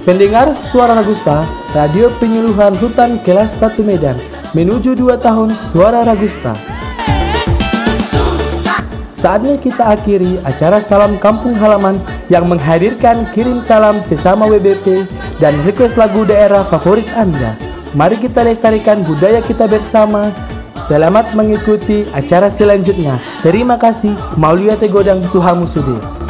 Pendengar Suara Ragusta, radio penyuluhan hutan kelas 1 Medan, menuju 2 tahun Suara Ragusta. Saatnya kita akhiri acara Salam Kampung Halaman yang menghadirkan kirim salam sesama WBP dan request lagu daerah favorit Anda. Mari kita lestarikan budaya kita bersama. Selamat mengikuti acara selanjutnya. Terima kasih. Maulia Tegodang Tuhan Sudir